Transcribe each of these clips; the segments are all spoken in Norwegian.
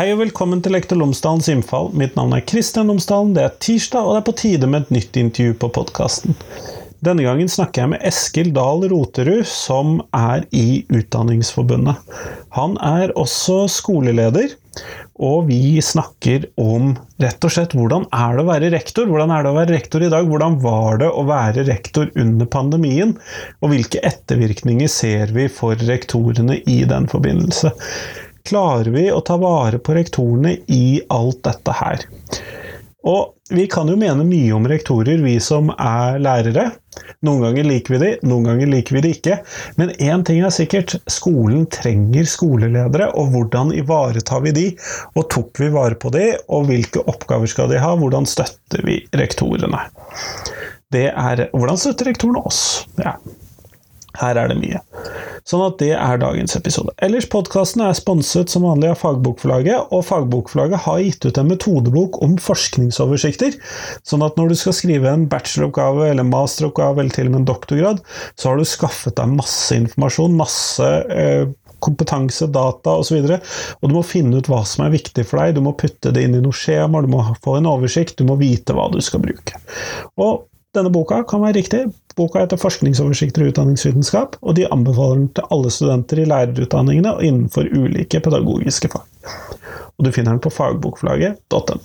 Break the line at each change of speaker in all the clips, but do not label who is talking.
Hei og velkommen til Lektor Lomsdalens innfall. Mitt navn er Kristian Lomsdalen. Det er tirsdag, og det er på tide med et nytt intervju på podkasten. Denne gangen snakker jeg med Eskil Dahl Roterud, som er i Utdanningsforbundet. Han er også skoleleder, og vi snakker om rett og slett hvordan er det å være rektor? Hvordan er det å være rektor i dag? Hvordan var det å være rektor under pandemien? Og hvilke ettervirkninger ser vi for rektorene i den forbindelse? Klarer vi å ta vare på rektorene i alt dette her? Og vi kan jo mene mye om rektorer, vi som er lærere. Noen ganger liker vi de, noen ganger liker vi de ikke. Men én ting er sikkert, skolen trenger skoleledere, og hvordan ivaretar vi de? Og tok vi vare på de, og hvilke oppgaver skal de ha? Hvordan støtter vi rektorene? Det er Hvordan støtter rektorene oss? Ja. Her er det mye. Sånn at det er dagens episode. Ellers, podkasten er sponset som vanlig av Fagbokforlaget, og Fagbokforlaget har gitt ut en metodebok om forskningsoversikter. Sånn at når du skal skrive en bacheloroppgave eller masteroppgave eller til og med en doktorgrad, så har du skaffet deg masse informasjon, masse eh, kompetanse, data osv. Og, så og du må finne ut hva som er viktig for deg, du må putte det inn i noen skjemaer, du må få en oversikt, du må vite hva du skal bruke. Og denne boka kan være riktig. Boka heter 'Forskningsoversikter i utdanningsvitenskap', og de anbefaler den til alle studenter i lærerutdanningene og innenfor ulike pedagogiske fag. Og du finner den på fagbokforlaget.no.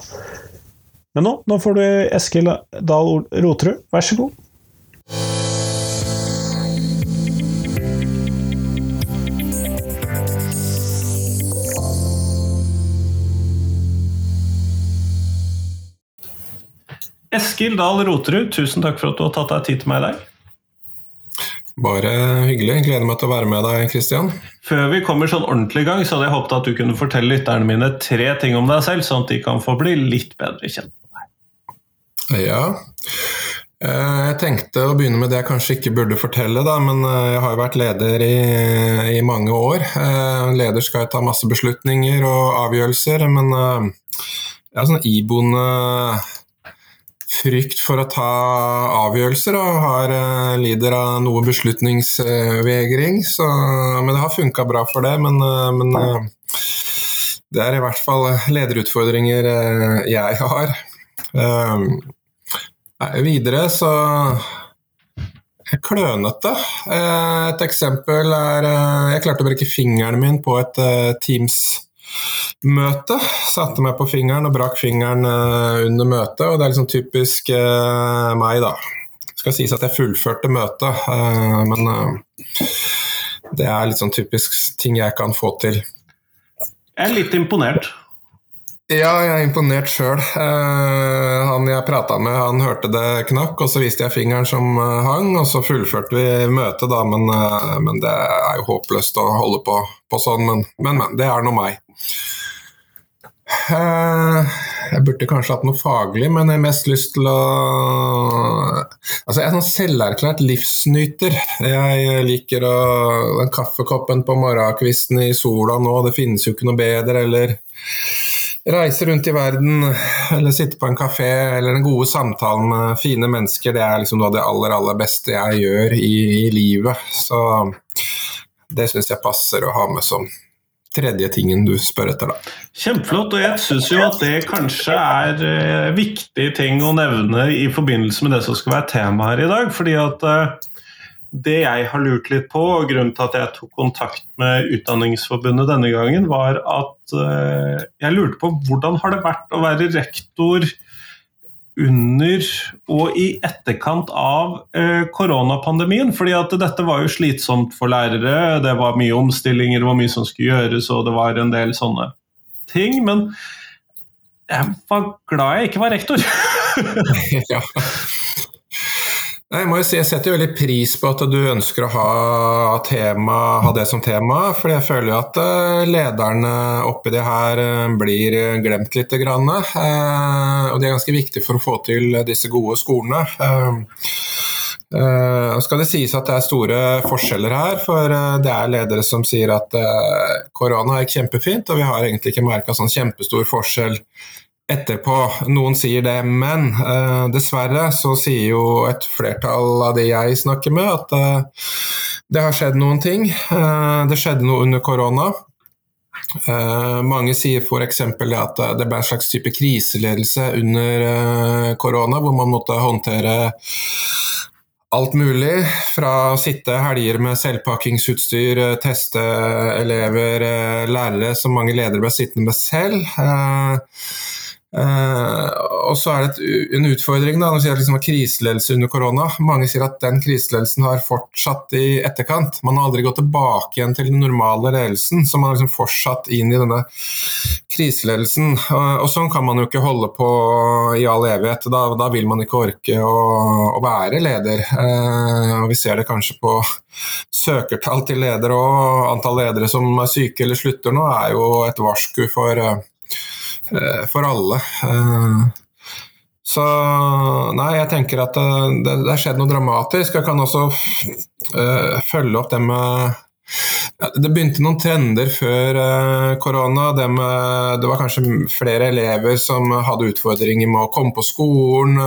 Men nå, nå får du Eskil Dahl Roterud, vær så god. Eskil Dahl Roterud, tusen takk for at du har tatt deg tid til meg i dag.
Bare hyggelig. Gleder meg til å være med deg, Kristian.
Før vi kommer sånn ordentlig i gang, så hadde jeg håpet at du kunne fortelle lytterne mine tre ting om deg selv, sånn at de kan få bli litt bedre kjent med
deg. Ja. Eh, jeg tenkte å begynne med det jeg kanskje ikke burde fortelle, da, men eh, jeg har jo vært leder i, i mange år. Eh, leder skal jo ta masse beslutninger og avgjørelser, men jeg har sånn iboende frykt for å ta avgjørelser og har, uh, lider av noe beslutningsvegring. Så, men det har funka bra for det. Men, uh, men uh, det er i hvert fall lederutfordringer jeg har. videre så klønete. Et eksempel er Jeg klarte å brekke fingeren min på et Teams møte. Satte meg på fingeren og brakk fingeren uh, under møtet, og det er liksom typisk uh, meg, da. Det skal sies at jeg fullførte møtet, uh, men det er litt sånn typisk ting jeg kan få til.
Jeg er litt imponert.
Ja, jeg er imponert sjøl. han jeg prata med, han hørte det knakk, og så viste jeg fingeren som hang, og så fullførte vi møtet, da, men, men det er jo håpløst å holde på, på sånn. Men, men, men, det er nå meg. Eh, jeg burde kanskje hatt noe faglig, men jeg har mest lyst til å Altså, jeg er sånn selverklært livsnyter. Jeg liker å Den kaffekoppen på morgenkvisten i sola nå, det finnes jo ikke noe bedre, eller reise rundt i verden, eller sitte på en kafé, eller den gode samtalen med fine mennesker, det er liksom noe av det aller, aller beste jeg gjør i, i livet. Så det syns jeg passer å ha med som tredje tingen du spør etter, da.
Kjempeflott, og jeg syns jo at det kanskje er eh, viktige ting å nevne i forbindelse med det som skal være tema her i dag. fordi at eh, det jeg har lurt litt på, og grunnen til at jeg tok kontakt med Utdanningsforbundet denne gangen, var at eh, jeg lurte på hvordan har det vært å være rektor under og i etterkant av eh, koronapandemien. fordi at dette var jo slitsomt for lærere, det var mye omstillinger, det var mye som skulle gjøres, og det var en del sånne ting. Men jeg var glad jeg ikke var rektor. ja.
Jeg må jo si, jeg setter veldig pris på at du ønsker å ha, tema, ha det som tema. For jeg føler jo at uh, lederne oppi det her uh, blir glemt litt. Grann, uh, og det er ganske viktig for å få til disse gode skolene. Uh, skal det sies at det er store forskjeller her, for det er ledere som sier at korona er kjempefint, og vi har egentlig ikke merka sånn kjempestor forskjell etterpå. Noen sier det, men uh, dessverre så sier jo et flertall av de jeg snakker med, at uh, det har skjedd noen ting. Uh, det skjedde noe under korona. Uh, mange sier f.eks. at det ble en slags type kriseledelse under uh, korona, hvor man måtte håndtere alt mulig. Fra å sitte helger med selvpakkingsutstyr, teste elever, lærere som mange ledere ble sittende med selv. Uh, og så er det et, en utfordring da, når sier liksom kriseledelse under korona. Mange sier at den kriseledelsen har fortsatt i etterkant. Man har aldri gått tilbake igjen til den normale ledelsen, så man har liksom fortsatt inn i denne kriseledelsen. Uh, og sånn kan man jo ikke holde på i all evighet. Da, da vil man ikke orke å, å være leder. Uh, og vi ser det kanskje på søkertall til ledere og antall ledere som er syke eller slutter nå, er jo et varsku for for alle. Eh, så nei, jeg tenker at eh, det, det har skjedd noe dramatisk. Jeg kan også følge opp det med Det begynte noen trender før korona. Det, det, var kanskje flere elever som hadde utfordringer med å komme på skolen.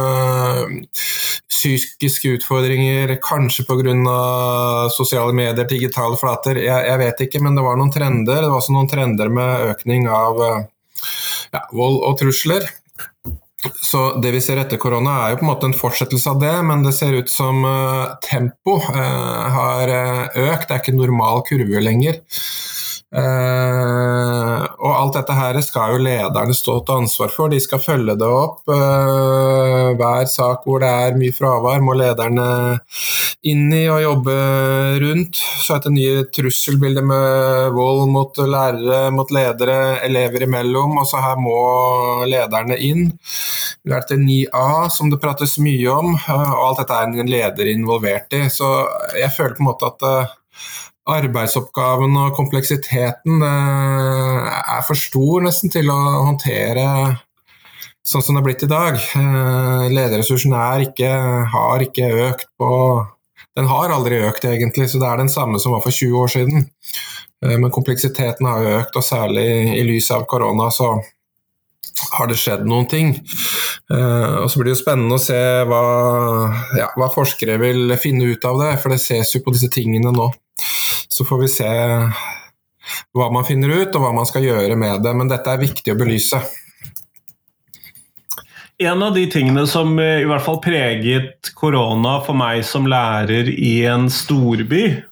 Psykiske utfordringer, kanskje pga. sosiale medier, digitale flater. Jeg, jeg, vet ikke, men det var noen trender. Det var også noen trender med økning av ja, vold og trusler. Så Det vi ser etter korona er jo på en måte en fortsettelse av det, men det ser ut som uh, tempo uh, har uh, økt. Det er ikke normal kurve lenger. Uh, og alt dette her skal jo lederne stå til ansvar for. De skal følge det opp. Uh, hver sak hvor det er mye fravær, må lederne inn i og jobbe rundt. Så etter nye trusselbilder med vold mot lærere, mot ledere, elever imellom. Og så her må lederne inn. Vi er til 9A, som det prates mye om, uh, og alt dette er en leder involvert i. Så jeg føler på en måte at arbeidsoppgaven og kompleksiteten eh, er for stor nesten til å håndtere sånn som det er blitt i dag. Eh, lederressursen ikke, har ikke økt på Den har aldri økt, egentlig, så det er den samme som var for 20 år siden. Eh, men kompleksiteten har økt, og særlig i lys av korona så har det skjedd noen ting. Uh, og Så blir det jo spennende å se hva, ja, hva, forskere vil finne ut av det, for det ses jo på disse tingene nå. Så får vi se hva man finner ut, og hva man skal gjøre med det. Men dette er viktig å belyse.
En av de tingene som i hvert fall preget korona for meg som lærer i en storby, eh,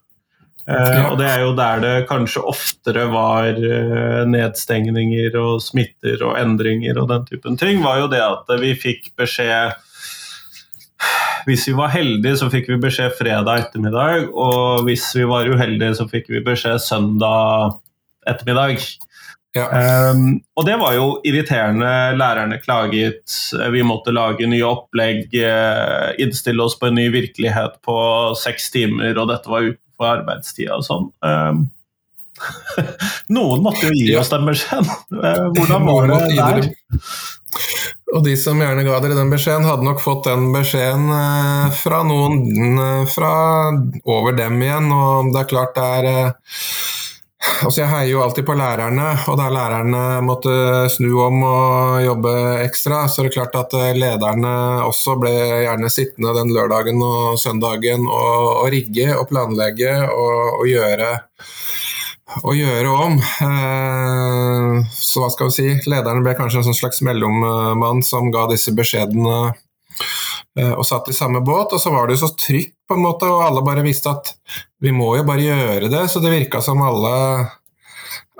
ja. og det er jo der det kanskje oftere var eh, nedstengninger og smitter og endringer og den typen ting, var jo det at vi fikk beskjed hvis vi var heldige, så fikk vi beskjed fredag ettermiddag. Og hvis vi var uheldige, så fikk vi beskjed søndag ettermiddag. Ja. Um, og det var jo irriterende. Lærerne klaget. Vi måtte lage nye opplegg, eh, innstille oss på en ny virkelighet på seks timer, og dette var utenfor arbeidstida og sånn. Um, noen måtte jo gi oss den beskjeden. Eh, hvordan var det der?
Og de som gjerne ga dere den beskjeden, hadde nok fått den beskjeden eh, fra noen eh, fra over dem igjen. Og det er klart det er Altså jeg heier jo alltid på lærerne, og da lærerne måtte snu om og jobbe ekstra, så det er klart at lederne også ble gjerne sittende den lørdagen og søndagen og, og rigge og planlegge og, og gjøre å gjøre om. Eh, så hva skal vi si, lederen ble kanskje en sånn slags mellommann som ga disse beskjedene eh, og satt i samme båt. Og så var det jo så trygt, på en måte, og alle bare visste at vi må jo bare gjøre det. Så det virka som alle,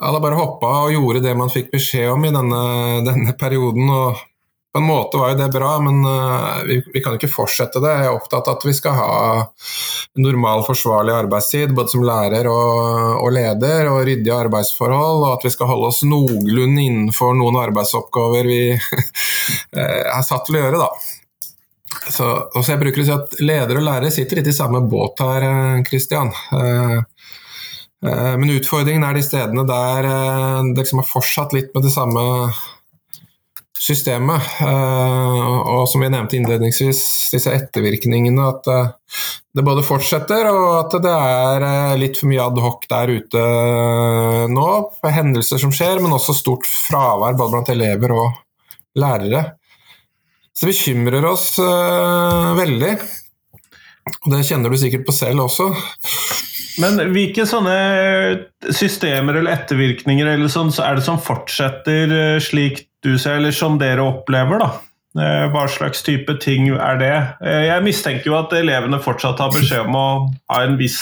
alle bare hoppa og gjorde det man fikk beskjed om i denne, denne perioden. og på en måte var jo det bra, men uh, vi, vi, kan ikke fortsette det. Jeg er opptatt av at vi skal ha normal, forsvarlig arbeidstid, både som lærer og, og, leder, og ryddige arbeidsforhold, og at vi skal holde oss noenlunde innenfor noen arbeidsoppgaver vi er satt til å gjøre, da. Så, så jeg bruker å si at ledere og lærere sitter litt i samme båt her, Kristian. Uh, men utfordringen er de stedene der det liksom har fortsatt litt med det samme systemet. Eh, og som vi nevnte innledningsvis, disse ettervirkningene. At eh, det både fortsetter, og at det er eh, litt for mye adhoc der ute nå. Hendelser som skjer, men også stort fravær både blant elever og lærere. Det bekymrer oss veldig. Det kjenner du sikkert på selv også.
Men hvilke sånne systemer eller ettervirkninger eller sånn, så er det som fortsetter eh, slik du ser, eller som dere opplever, da? Eh, hva slags type ting er det? Eh, jeg mistenker jo at elevene fortsatt har beskjed om å ha en viss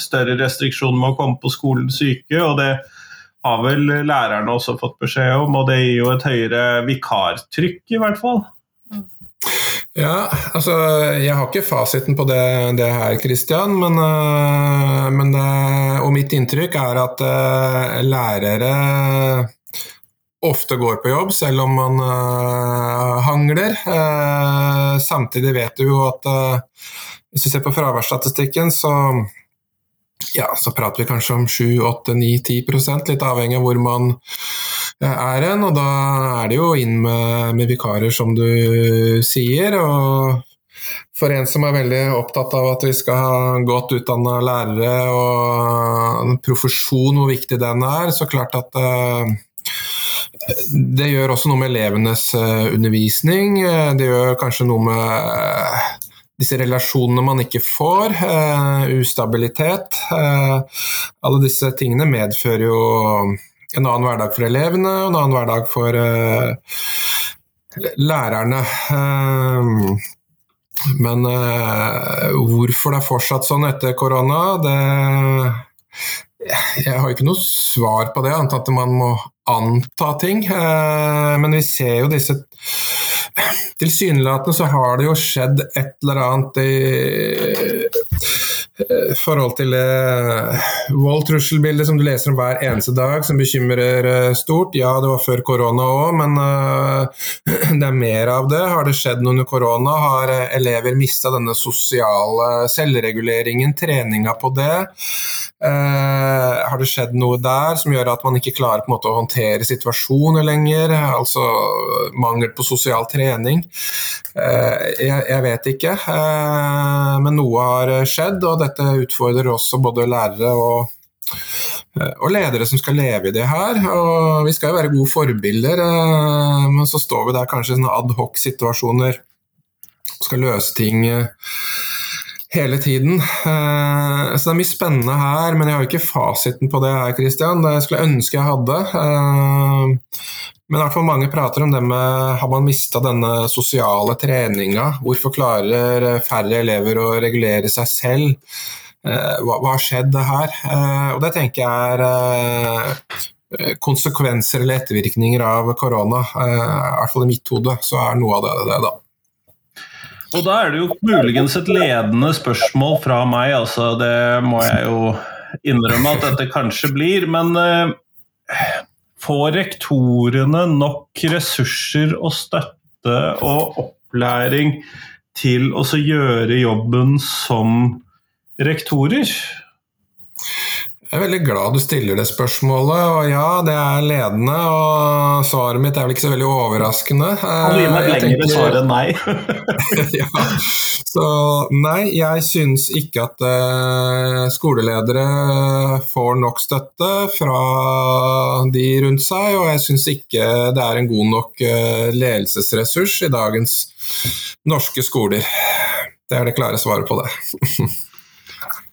større restriksjon med å komme på skolen syke, og det har vel lærerne også fått beskjed om, og det gir jo et høyere vikartrykk, i hvert fall.
Ja, altså jeg har ikke fasiten på det, det her, Kristian. Men, uh, men uh, og mitt inntrykk er at uh, lærere ofte går på jobb, selv om man hangler. samtidig vet du jo at hvis vi ser på fraværsstatistikken, så ja, så prater vi kanskje om 7-8-9-10 litt avhengig av hvor man er en. Og da er det jo inn med, med vikarer, som du sier. og for en som er veldig opptatt av at vi skal ha godt utdanna lærere og en profesjon, hvor viktig den er, så klart at uh, det gjør også noe med elevenes uh, undervisning. Det gjør kanskje noe med disse relasjonene man ikke får. ustabilitet. alle disse tingene medfører jo en annen hverdag for elevene og en annen hverdag for uh, lærerne. Uh, men uh, hvorfor det er fortsatt sånn etter korona, det Jeg har ikke noe svar på det, annet at man må anta ting. men vi ser jo disse Tilsynelatende så har det jo skjedd et eller annet i forhold til det vold-trusselbildet som du leser om hver eneste dag, som bekymrer eh, stort. Ja, det var før korona òg, men det er mer av det. Har det skjedd noe under korona? Har elever mista denne sosiale selvreguleringen, treninga på det? Uh, har det skjedd noe der som gjør at man ikke klarer måte å håndtere situasjoner lenger? Altså mangel på sosial trening? Jeg, jeg, vet ikke, men noe har skjedd. og dette utfordrer også både lærere og, og ledere som skal leve i det her. Og vi skal jo være gode forbilder, eh, men så står vi der kanskje i sånne adhoc-situasjoner og skal løse ting eh, hele tiden. Eh, så det er mye spennende her, men jeg har jo ikke fasiten på det her, Christian. Det skulle jeg ønske jeg hadde. Men i hvert fall mange prater om det med har man mista denne sosiale treninga? Hvorfor klarer færre elever å regulere seg selv? Eh, hva, har skjedd her? Eh, og det tenker jeg er eh, konsekvenser eller ettervirkninger av korona. I hvert fall i mitt hode så er noe av det det, da.
Og da er det jo muligens et ledende spørsmål fra meg, altså det må jeg jo innrømme at dette kanskje blir. Men Får rektorene nok ressurser og støtte og opplæring til å gjøre jobben som rektorer?
Jeg er veldig glad du stiller det spørsmålet, og ja, det er ledende. Og svaret mitt er vel ikke så veldig overraskende.
Kan du gi meg et lengre svar enn nei?
ja, så nei, jeg syns ikke at uh, skoleledere får nok støtte fra de rundt seg, og jeg syns ikke det er en god nok uh, ledelsesressurs i dagens norske skoler. Det er det klare svaret på det.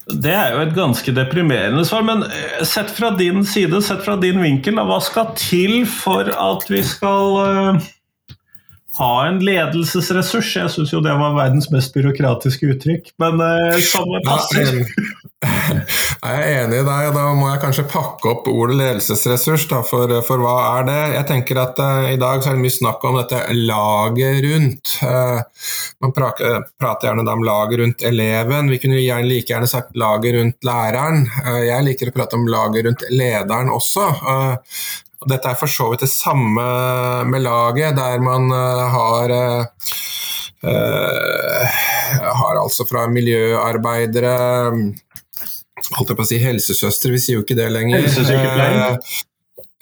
Det er jo et ganske deprimerende svar, men eh, sett fra din side, sett fra din vinkel, hva skal til for at vi skal uh, ha en ledelsesressurs? Jeg syns jo det var verdens mest byråkratiske uttrykk, men samme som passer.
Jeg er enig i deg, da må jeg kanskje pakke opp ordet ledelsesressurs. Da, for, for, hva er det? Jeg tenker at uh, I dag så er det mye snakk om dette laget rundt. Uh, man prater, prater, gjerne om laget rundt eleven. Vi kunne gjerne, like gjerne sagt laget rundt læreren. Uh, jeg liker å prate om laget rundt lederen også. og dette er for så vidt det samme med laget, der man har har altså fra miljøarbeidere holdt jeg på å si helsesøster, vi sier jo ikke det lenger.
Helsesykepleier?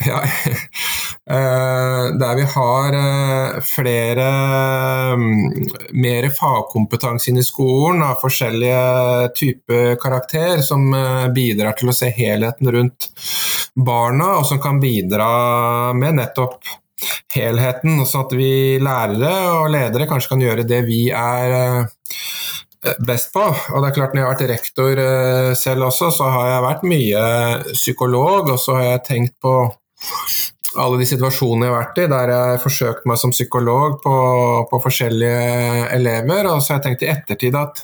Ja, eh, der vi har eh, flere mm, mer fagkompetanse inn i skolen av forskjellige typer karakter, som eh, bidrar til å se helheten rundt barna, og som kan bidra med nettopp helheten, sånn at vi lærere og ledere kanskje kan gjøre det vi er best på. Og det er klart Når jeg har vært rektor selv også, så har jeg vært mye psykolog, og så har jeg tenkt på alle de situasjonene jeg har vært i, der jeg har forsøkt meg som psykolog på, på forskjellige elever. Og så har jeg tenkt i ettertid at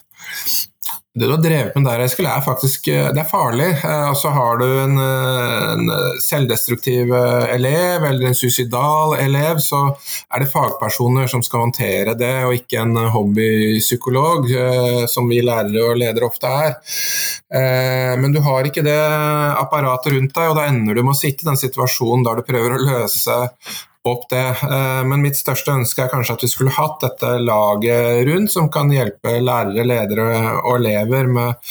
det du har drevet med der, Eskil, er faktisk eh, det er farlig. Eh, og så har du en, eh, en, selvdestruktiv elev eller en suicidal elev, så er det fagpersoner som skal håndtere det, og ikke en hobbypsykolog, som vi lærere og ledere ofte er. Men du har ikke det apparatet rundt deg, og da ender du med å sitte i den situasjonen der du prøver å løse opp det. Eh, men mitt største ønske er kanskje at vi skulle hatt dette laget rundt, som kan hjelpe lærere, ledere og elever med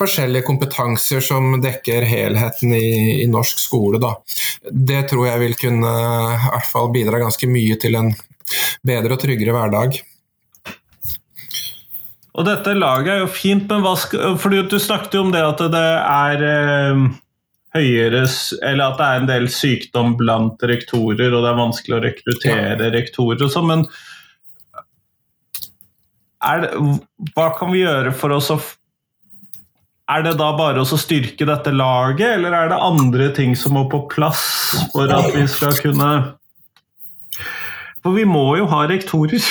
forskjellige kompetanser som dekker helheten i, i norsk skole. Da. Det tror jeg vil kunne i hvert fall bidra ganske mye til en bedre og tryggere hverdag.
Og dette laget er jo fint, men hva skal, fordi du snakket jo om det at det er eh, høyere Eller at det er en del sykdom blant rektorer, og det er vanskelig å rekruttere ja. rektorer og sånn, men det, hva kan vi gjøre for oss å Er det da bare å styrke dette laget, eller er det andre ting som må på plass for at vi skal kunne for vi må jo ha rektorer.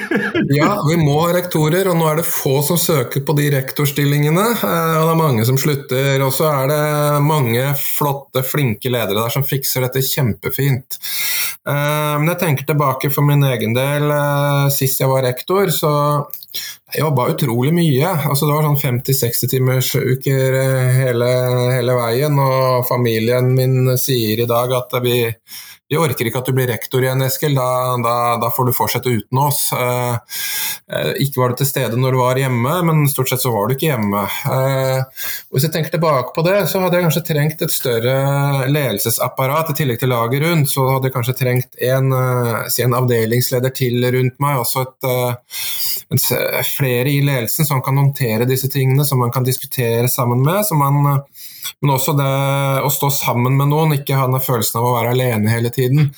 ja, vi må ha rektorer, og nå er det få som søker på de rektorstillingene. Eh, og det er mange som slutter. Og så er det mange flotte, flinke ledere der som fikser dette kjempefint. Eh, men jeg tenker tilbake for min egen del. Eh, sist jeg var rektor, så jeg jobba utrolig mye. Altså, det var sånn 50-60 timers uker hele, hele veien. Og familien min sier i dag at vi vi orker ikke at du blir rektor igjen, Eskil. Da, da, da får du fortsette uten oss. Eh, eh, ikke var du til stede når du var hjemme, men stort sett så var du ikke hjemme. Eh, hvis jeg tenker tilbake på det, så hadde jeg kanskje trengt et større ledelsesapparat i tillegg til laget rundt. Så hadde jeg kanskje trengt en, en avdelingsleder til rundt meg, også et, flere i ledelsen som kan håndtere disse tingene, som man kan diskutere sammen med. som man men også det å stå sammen med noen, ikke ha den følelsen av å være alene hele tiden.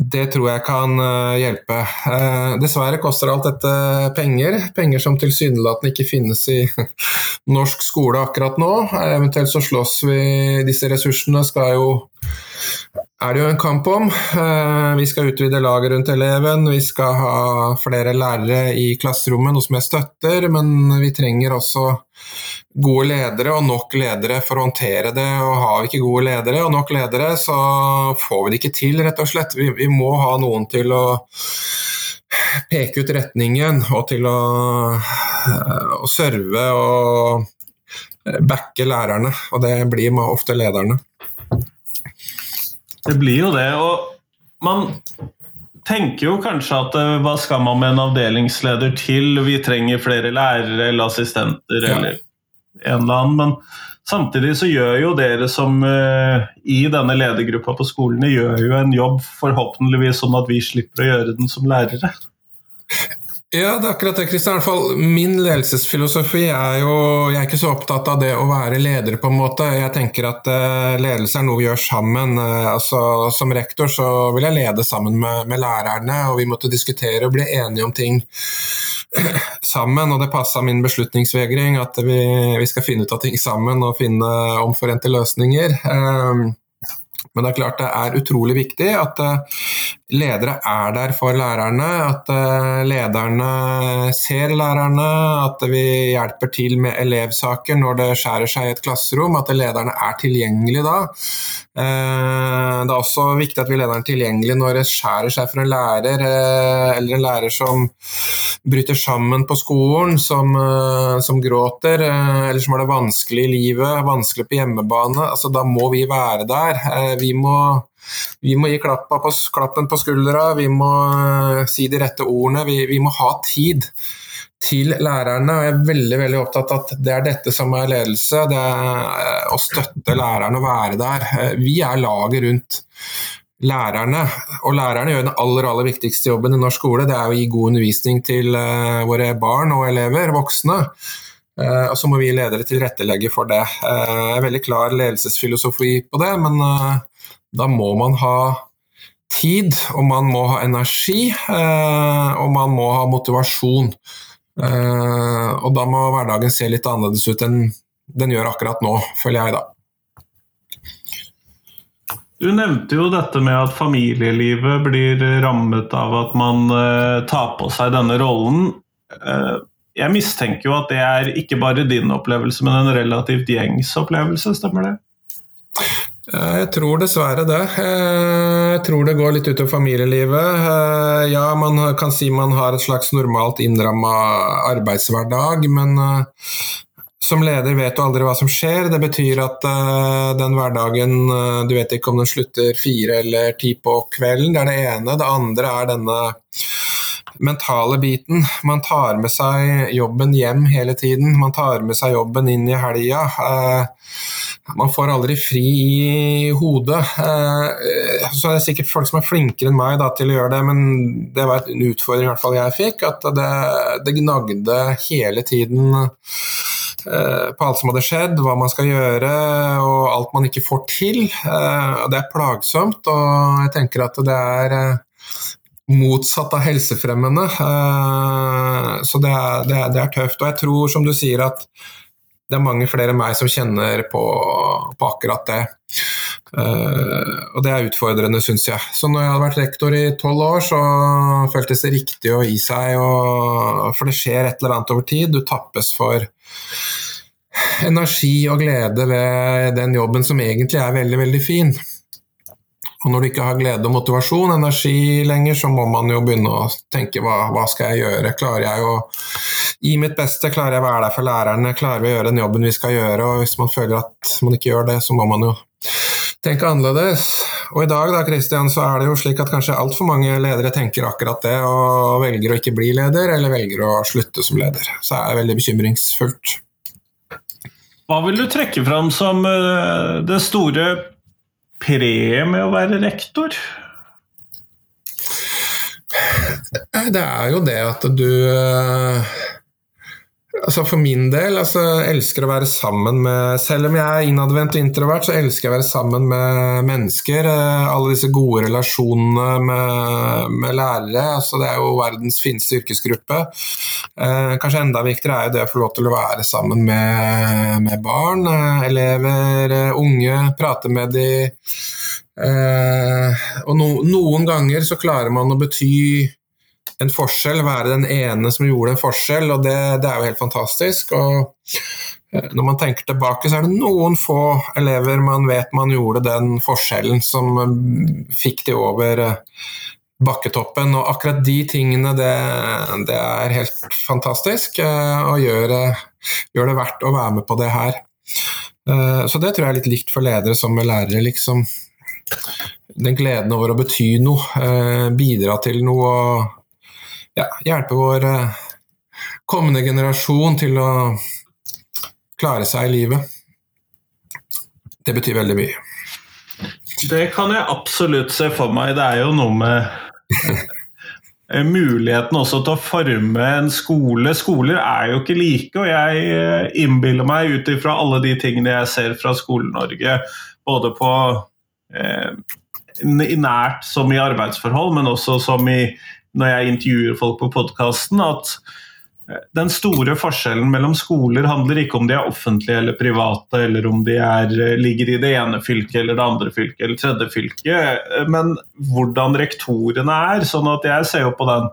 Det tror jeg kan eh, hjelpe. Eh, dessverre koster alt dette penger. Penger som tilsynelatende ikke finnes i norsk skole akkurat nå. Eventuelt så slåss vi Disse ressursene skal jo er det jo en kamp om. Eh, vi skal utvide laget rundt eleven, vi skal ha flere lærere i klasserommet, noe som jeg støtter, men vi trenger også gode ledere og nok ledere for å håndtere det. Og har vi ikke gode ledere og nok ledere, så får vi det ikke til, rett og slett. Vi, vi må ha noen til å peke ut retningen og til å, å serve og backe lærerne. Og det blir ofte lederne.
Det blir jo det. Og man tenker jo kanskje at eh, hva skal man med en avdelingsleder til? Vi trenger flere lærere eller assistenter ja. eller en eller annen. Men samtidig så gjør jo dere som uh, i denne ledergruppa på skolene gjør jo en jobb forhåpentligvis sånn at vi slipper å gjøre den som lærere.
Ja, det er akkurat det, Kristian. Min ledelsesfilosofi er jo Jeg er ikke så opptatt av det å være leder, på en måte. Jeg tenker at uh, ledelse er noe vi gjør sammen. Uh, altså, som rektor så vil jeg lede sammen med, med, lærerne, og vi måtte diskutere og bli enige om ting sammen. Og det passa min beslutningsvegring at vi, vi, skal finne ut av ting sammen og finne omforente løsninger. Uh, men det er klart det er utrolig viktig at eh, ledere er der for lærerne. At eh, lederne ser lærerne, at vi hjelper til med elevsaker når det skjærer seg i et klasserom. At lederne er tilgjengelige da. Eh, det er også viktig at vi lederne er tilgjengelige når det skjærer seg for en lærer, eller en lærer som bryter sammen på skolen, som, som gråter, eller som har det vanskelig i livet, vanskelig på hjemmebane. Altså, da må vi være der vi må, vi må gi på, klappen på skuldra, vi må uh, si de rette ordene. Vi, vi, må ha tid til lærerne. og Jeg er veldig veldig opptatt av at det er dette som er ledelse. Det er uh, å støtte lærerne og være der. Uh, vi er laget rundt lærerne. Og lærerne gjør den aller, aller viktigste jobben i norsk skole. Det er å gi god undervisning til våre barn og elever, voksne. Og så må vi ledere tilrettelegge for det. Jeg er veldig klar ledelsesfilosofi på det, men da må man ha tid, og man må ha energi, eh, og man må ha motivasjon. Uh, og da må hverdagen se litt annerledes ut enn den gjør akkurat nå, føler jeg, da.
Du nevnte jo dette med at familielivet blir rammet av at man uh, tar på seg denne rollen. Jeg mistenker jo at det er ikke bare din opplevelse, men en relativt gjengs opplevelse, stemmer det?
Jeg tror dessverre det. Jeg tror det går litt utover familielivet. Ja, man kan si man har et slags normalt innramma arbeidshverdag, men eh, som leder vet du aldri hva som skjer. Det betyr at uh, den hverdagen uh, Du vet ikke om den slutter fire eller ti på kvelden. Det er det ene. Det andre er denne mentale biten. Man tar med seg jobben hjem hele tiden. Man tar med seg jobben inn i helga. Eh, man får aldri fri i hodet. Eh, så er det sikkert folk som er flinkere enn meg da, til å gjøre det, men det var en utfordring i hvert fall jeg fikk. At det, det gnagde hele tiden eh, på alt som hadde skjedd, hva man skal gjøre og alt man ikke får til. Det er plagsomt, og jeg tenker at det er motsatt av helsefremmende. Eh, så det er, det, er, det er, tøft. Og jeg tror, som du sier, at det er mange flere enn meg som kjenner på, på akkurat det. Uh, og det er utfordrende, syns jeg. Så når jeg hadde vært rektor i tolv år, så føltes det riktig å gi seg. Og, for det skjer et eller annet over tid. Du tappes for energi og glede ved den jobben som egentlig er veldig, veldig fin. Og når du ikke har glede og motivasjon, energi lenger, så må man jo begynne å tenke hva, hva skal jeg gjøre? Klarer jeg å gi mitt beste? Klarer jeg å være der for lærerne? Klarer vi å gjøre den jobben vi skal gjøre? Og hvis man føler at man ikke gjør det, så må man jo tenke annerledes. Og i dag da, Christian, så er det jo slik at kanskje altfor mange ledere tenker akkurat det, og velger å ikke bli leder, eller velger å slutte som leder. Så er det veldig bekymringsfullt.
Hva vil du trekke fram som eh, det store preget med å være rektor?
Det er jo det at du eh, Altså For min del altså, elsker å være sammen med Selv om jeg er innadvendt og introvert, så elsker jeg å være sammen med mennesker. Eh, alle disse gode relasjonene med, med lærere. Altså, det er jo verdens fineste yrkesgruppe. Eh, kanskje enda viktigere er det å få lov til å være sammen med, med barn, eh, elever, eh, unge. Prate med de. Eh, og no, noen ganger så klarer man å bety en forskjell, være den ene som gjorde en forskjell, og det, det er jo helt fantastisk. og eh, når man tenker tilbake, så er det noen få elever man vet man gjorde den forskjellen som eh, fikk de over eh, bakketoppen. Og akkurat de tingene, det, det er helt fantastisk, og gjør, gjør, det verdt å være med på det her. Så det tror jeg er litt likt for ledere som med lærere, liksom. Den gleden over å bety noe, bidra til noe ja, hjelpe vår eh, kommende generasjon til å klare seg i livet. Det betyr veldig mye.
Det kan jeg absolutt se for meg. Det er jo noe med muligheten også til å forme en skole. Skoler er jo ikke like, og jeg eh, innbiller meg ut ifra alle de tingene jeg ser fra Skole-Norge, både på eh, nært som i arbeidsforhold, men også som i når jeg intervjuer folk på podkasten, at eh, den store forskjellen mellom skoler handler ikke om de er offentlige eller private, eller om de er, eh, ligger i det ene fylket eller det andre fylket eller tredje fylket, eh, men hvordan rektorene er. sånn at jeg ser jo på den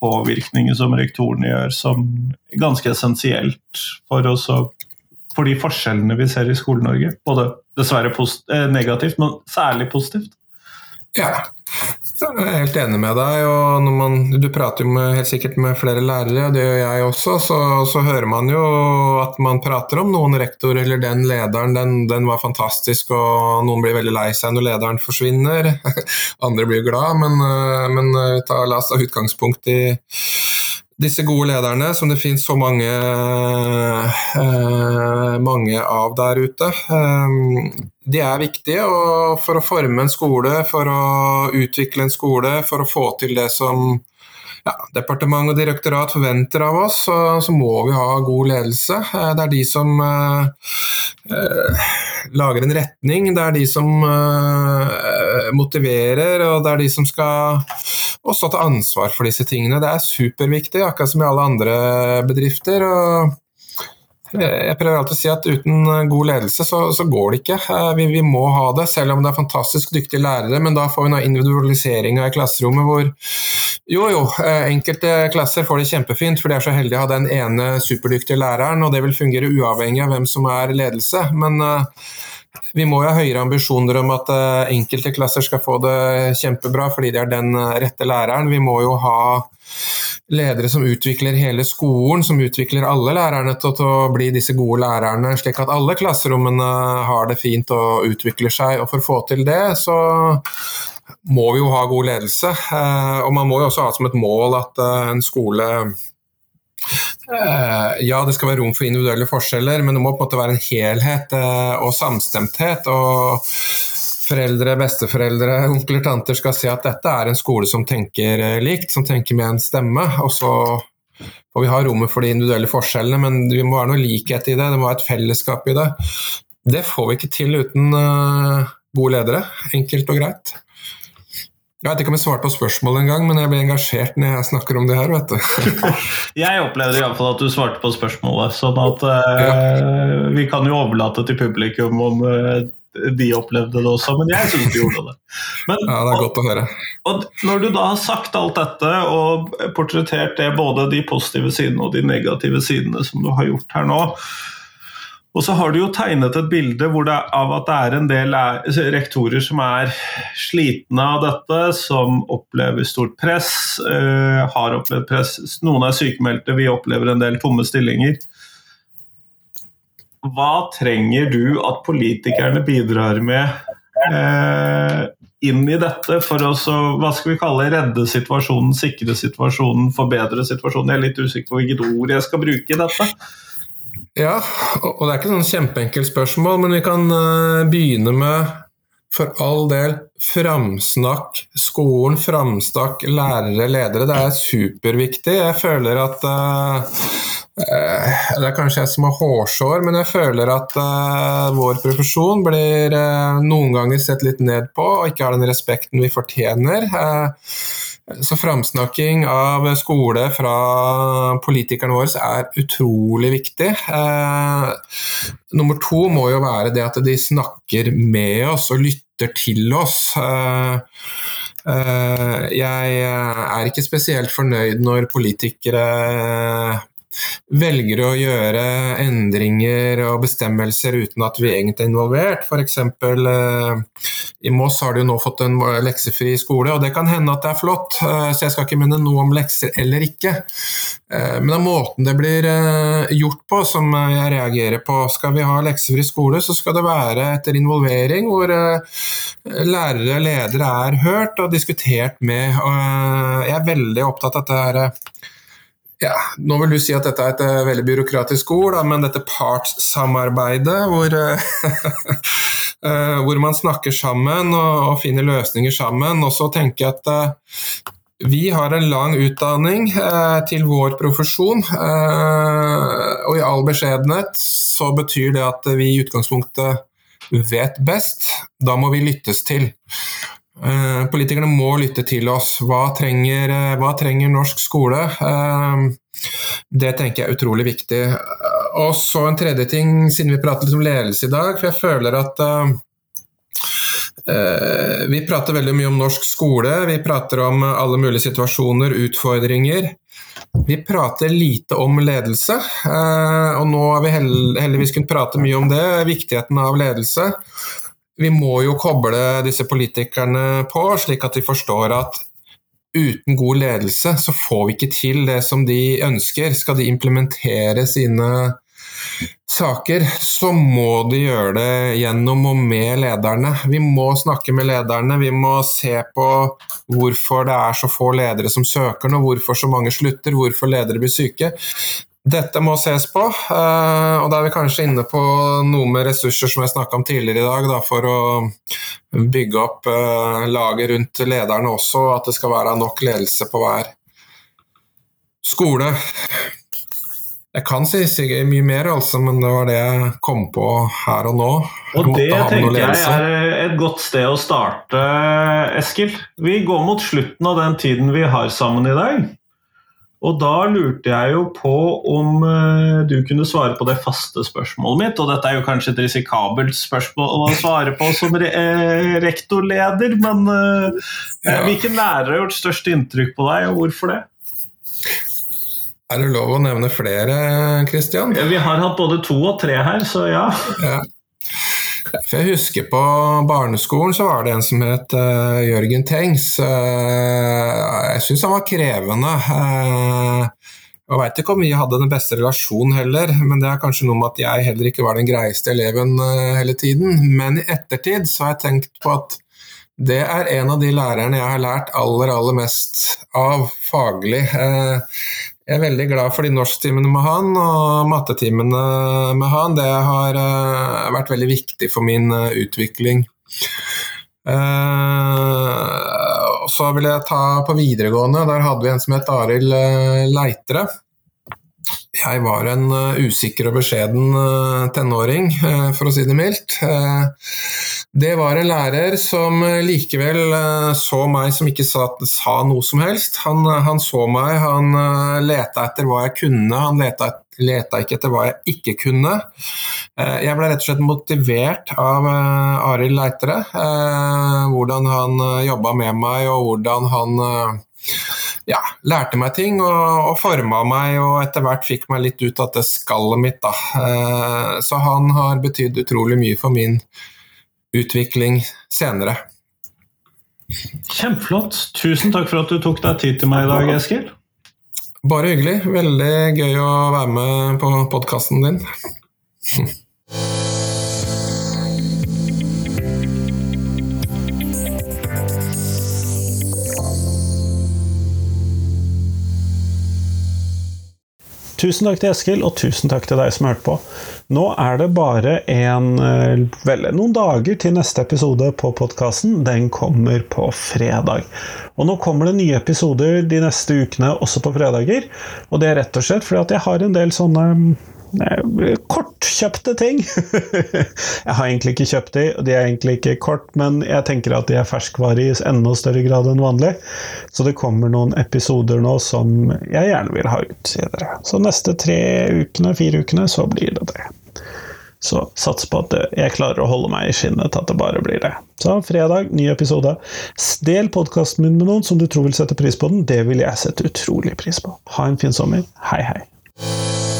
påvirkningen som rektorene gjør, som ganske essensielt for, også, for de forskjellene vi ser i Skole-Norge. Både dessverre negativt, men særlig positivt.
Ja, jeg er helt enig med deg. og man, Du prater jo med, helt sikkert med flere lærere, det gjør jeg også. Så, så, hører man jo at man prater om noen rektor eller den lederen, den, den, var fantastisk, og noen blir veldig lei seg når lederen forsvinner. Andre blir glad, men, men ta, la oss ta utgangspunkt i disse gode lederne, som det finnes så mange, eh, mange av der ute, eh, de er viktige for å forme en skole, for å utvikle en skole, for å få til det som ja, departement og direktorat forventer av oss, så, så, må vi ha god ledelse. Eh, det er de som eh, eh, lager en retning, det er de som eh, motiverer, og det er de som skal også ta ansvar for disse tingene. Det er superviktig, akkurat som i alle andre bedrifter. og jeg prøver alltid å si at uten god ledelse så, så går det ikke. Eh, vi, vi, må ha det, selv om det er fantastisk dyktige lærere. Men da får vi noe individualisering i klasserommet hvor jo, jo, eh, enkelte klasser får det kjempefint, for de er så heldige å ha den ene superdyktige læreren, og det vil fungere uavhengig av hvem som er ledelse. Men vi må jo ha høyere ambisjoner om at uh, enkelte klasser skal få det kjempebra fordi de er den rette læreren. Vi må jo ha ledere som utvikler hele skolen, som utvikler alle lærerne til, å bli disse gode lærerne, slik at alle klasserommene har det fint og utvikler seg. Og For å få til det, så må vi jo ha god ledelse. Eh, og man må jo også ha som et mål at eh, en skole eh, ja, det skal være rom for individuelle forskjeller, men det må på en måte være en helhet og samstemthet. og foreldre, besteforeldre, onkler, tanter skal si at dette er en skole som tenker eh, likt, som tenker med en stemme. Og så får vi ha rommet for de individuelle forskjellene, men det må være noe likhet i det. Det må være et fellesskap i det. Det får vi ikke til uten gode ledere. Enkelt og greit. Jeg vet ikke om jeg svarte på spørsmålet engang, men jeg blir engasjert når jeg snakker om det her. vet du.
jeg opplevde iallfall at du svarte på spørsmålet, sånn at uh, ja. vi kan jo overlate til publikum om uh, de opplevde det også, men jeg syns de gjorde det. Men,
ja, det er godt å høre.
Og, når du da har sagt alt dette og portrettert det, både de positive sidene og de negative sidene som du har gjort her nå, og så har du jo tegnet et bilde det, av at det er en del rektorer som er slitne av dette, som opplever stort press, øh, har opplevd press. Noen er sykemeldte, vi opplever en del tomme stillinger. Hva trenger du at politikerne bidrar med eh, inn i dette for å hva skal vi kalle, redde situasjonen, sikre situasjonen, forbedre situasjonen? Jeg er litt usikker på hvilket ord jeg skal bruke i dette.
Ja, og det er ikke sånn kjempeenkelt spørsmål, men vi kan uh, begynne med for all del, framsnakk skolen, framsnakk lærere, ledere. Det er superviktig. Jeg føler at uh, Eh, det er kanskje jeg som har hårsår, men jeg føler at uh, vår profesjon blir uh, noen ganger sett litt ned på og ikke har den respekten vi fortjener. Uh, så framsnakking av skole fra politikerne våre er utrolig viktig. nummer to må jo være det at de snakker med oss og lytter til oss. jeg er ikke spesielt fornøyd når politikere velger å gjøre endringer og bestemmelser uten at vi egentlig er involvert. F.eks. Eh, i Moss har de nå fått en leksefri skole, og det kan hende at det er flott, eh, så jeg skal ikke mene noe om lekser eller ikke. Eh, men det måten det blir gjort på som jeg reagerer på. Skal vi ha leksefri skole, så skal det være etter involvering, hvor lærere og ledere er hørt og diskutert med. Jeg er veldig opptatt av at det er ja, Nå vil du si at dette er et uh, veldig byråkratisk ord, da, men dette partssamarbeidet hvor, uh, hvor man snakker sammen og, og, finner løsninger sammen. Og så tenker jeg at vi har en lang utdanning til vår profesjon, og i all beskjedenhet så betyr det at vi i utgangspunktet vet best. Da må vi lyttes til. Eh, politikerne må lytte til oss. Hva trenger, eh, hva trenger norsk skole? Eh, det tenker jeg er utrolig viktig. Og så en tredje ting, siden vi prater litt om ledelse i dag. For jeg føler at vi prater veldig mye om norsk skole. Vi prater om alle mulige situasjoner, utfordringer. Vi prater lite om ledelse, og nå har vi heldigvis kunnet prate mye om det, viktigheten av ledelse vi må jo koble disse politikerne på, slik at de forstår at uten god ledelse så får vi ikke til det som de ønsker. Skal de implementere sine saker, så må de gjøre det gjennom og med lederne. Vi må snakke med lederne, vi må se på hvorfor det er så få ledere som søker nå, hvorfor så mange slutter, hvorfor ledere blir syke. Dette må ses på, eh, og da er vi kanskje inne på noe med ressurser som jeg snakka om tidligere i dag, da, for å bygge opp eh, laget rundt lederne også, at det skal være nok ledelse på hver, Skole. Jeg kan si sikkert mye mer, altså, men det var det jeg kom på her og nå.
Og det tenker jeg er et godt sted å starte, Eskil. Vi går mot slutten av den tiden vi har sammen i dag. Og da lurte jeg jo på om uh, du kunne svare på det faste spørsmålet mitt. Og dette er jo kanskje et risikabelt spørsmål å svare på som re uh, rektorleder, men uh, ja. hvilken lærer har gjort størst inntrykk på deg, og hvorfor det?
Er det lov å nevne flere, Kristian?
Ja, vi har hatt både to og tre her, så ja. ja.
For jeg husker på barneskolen så var det en som het uh, Jørgen Tengs. Uh, jeg syns han var krevende. Uh, jeg veit ikke om vi hadde den beste relasjonen heller, men det er kanskje noe med at jeg heller ikke var den greieste eleven hele tiden. Men i ettertid så har jeg tenkt på at det er en av de lærerne jeg har lært aller, aller mest av faglig. Jeg er veldig glad for de norsktimene med han, og mattetimene med han. Det har uh, vært veldig viktig for min uh, utvikling. Uh, så vil jeg ta på videregående. Der hadde vi en som het Arild Leitre. Jeg var en uh, usikker og beskjeden uh, tenåring, uh, for å si det mildt. det var en lærer som likevel så meg som ikke sa, sa noe som helst. Han, han så meg, han leta etter hva jeg kunne, han leta, leta, ikke etter hva jeg ikke kunne. jeg ble rett og slett motivert av Arild Leitere. hvordan han jobba med meg, og hvordan han ja, lærte meg ting og, og forma meg, og etter hvert fikk meg litt ut av det skallet mitt. Da. Eh, så han har betydd utrolig mye for min utvikling senere.
Kjempeflott. Tusen takk for at du tok deg tid til meg i dag, Eskil.
Bare hyggelig. Veldig gøy å være med på podkasten din.
Tusen takk til Eskil, og tusen takk til deg som hørte på. Nå er det bare en, eh, vel, noen dager til neste episode på podkasten. Den kommer på fredag. Og nå kommer det nye episoder de neste ukene også på fredager. Og det er rett og slett fordi at jeg har en del sånne kortkjøpte ting. jeg har egentlig ikke kjøpt de, og de er egentlig ikke kort, men jeg tenker at de er ferskvare i enda større grad enn vanlig. Så det kommer noen episoder nå som jeg gjerne vil ha ut videre. Så neste tre ukene, fire ukene, så blir det det. Så sats på at jeg klarer å holde meg i skinnet at det bare blir det. Så fredag, ny episode. Del podkasten min med noen som du tror vil sette pris på den. Det vil jeg sette utrolig pris på. Ha en fin sommer. Hei, hei.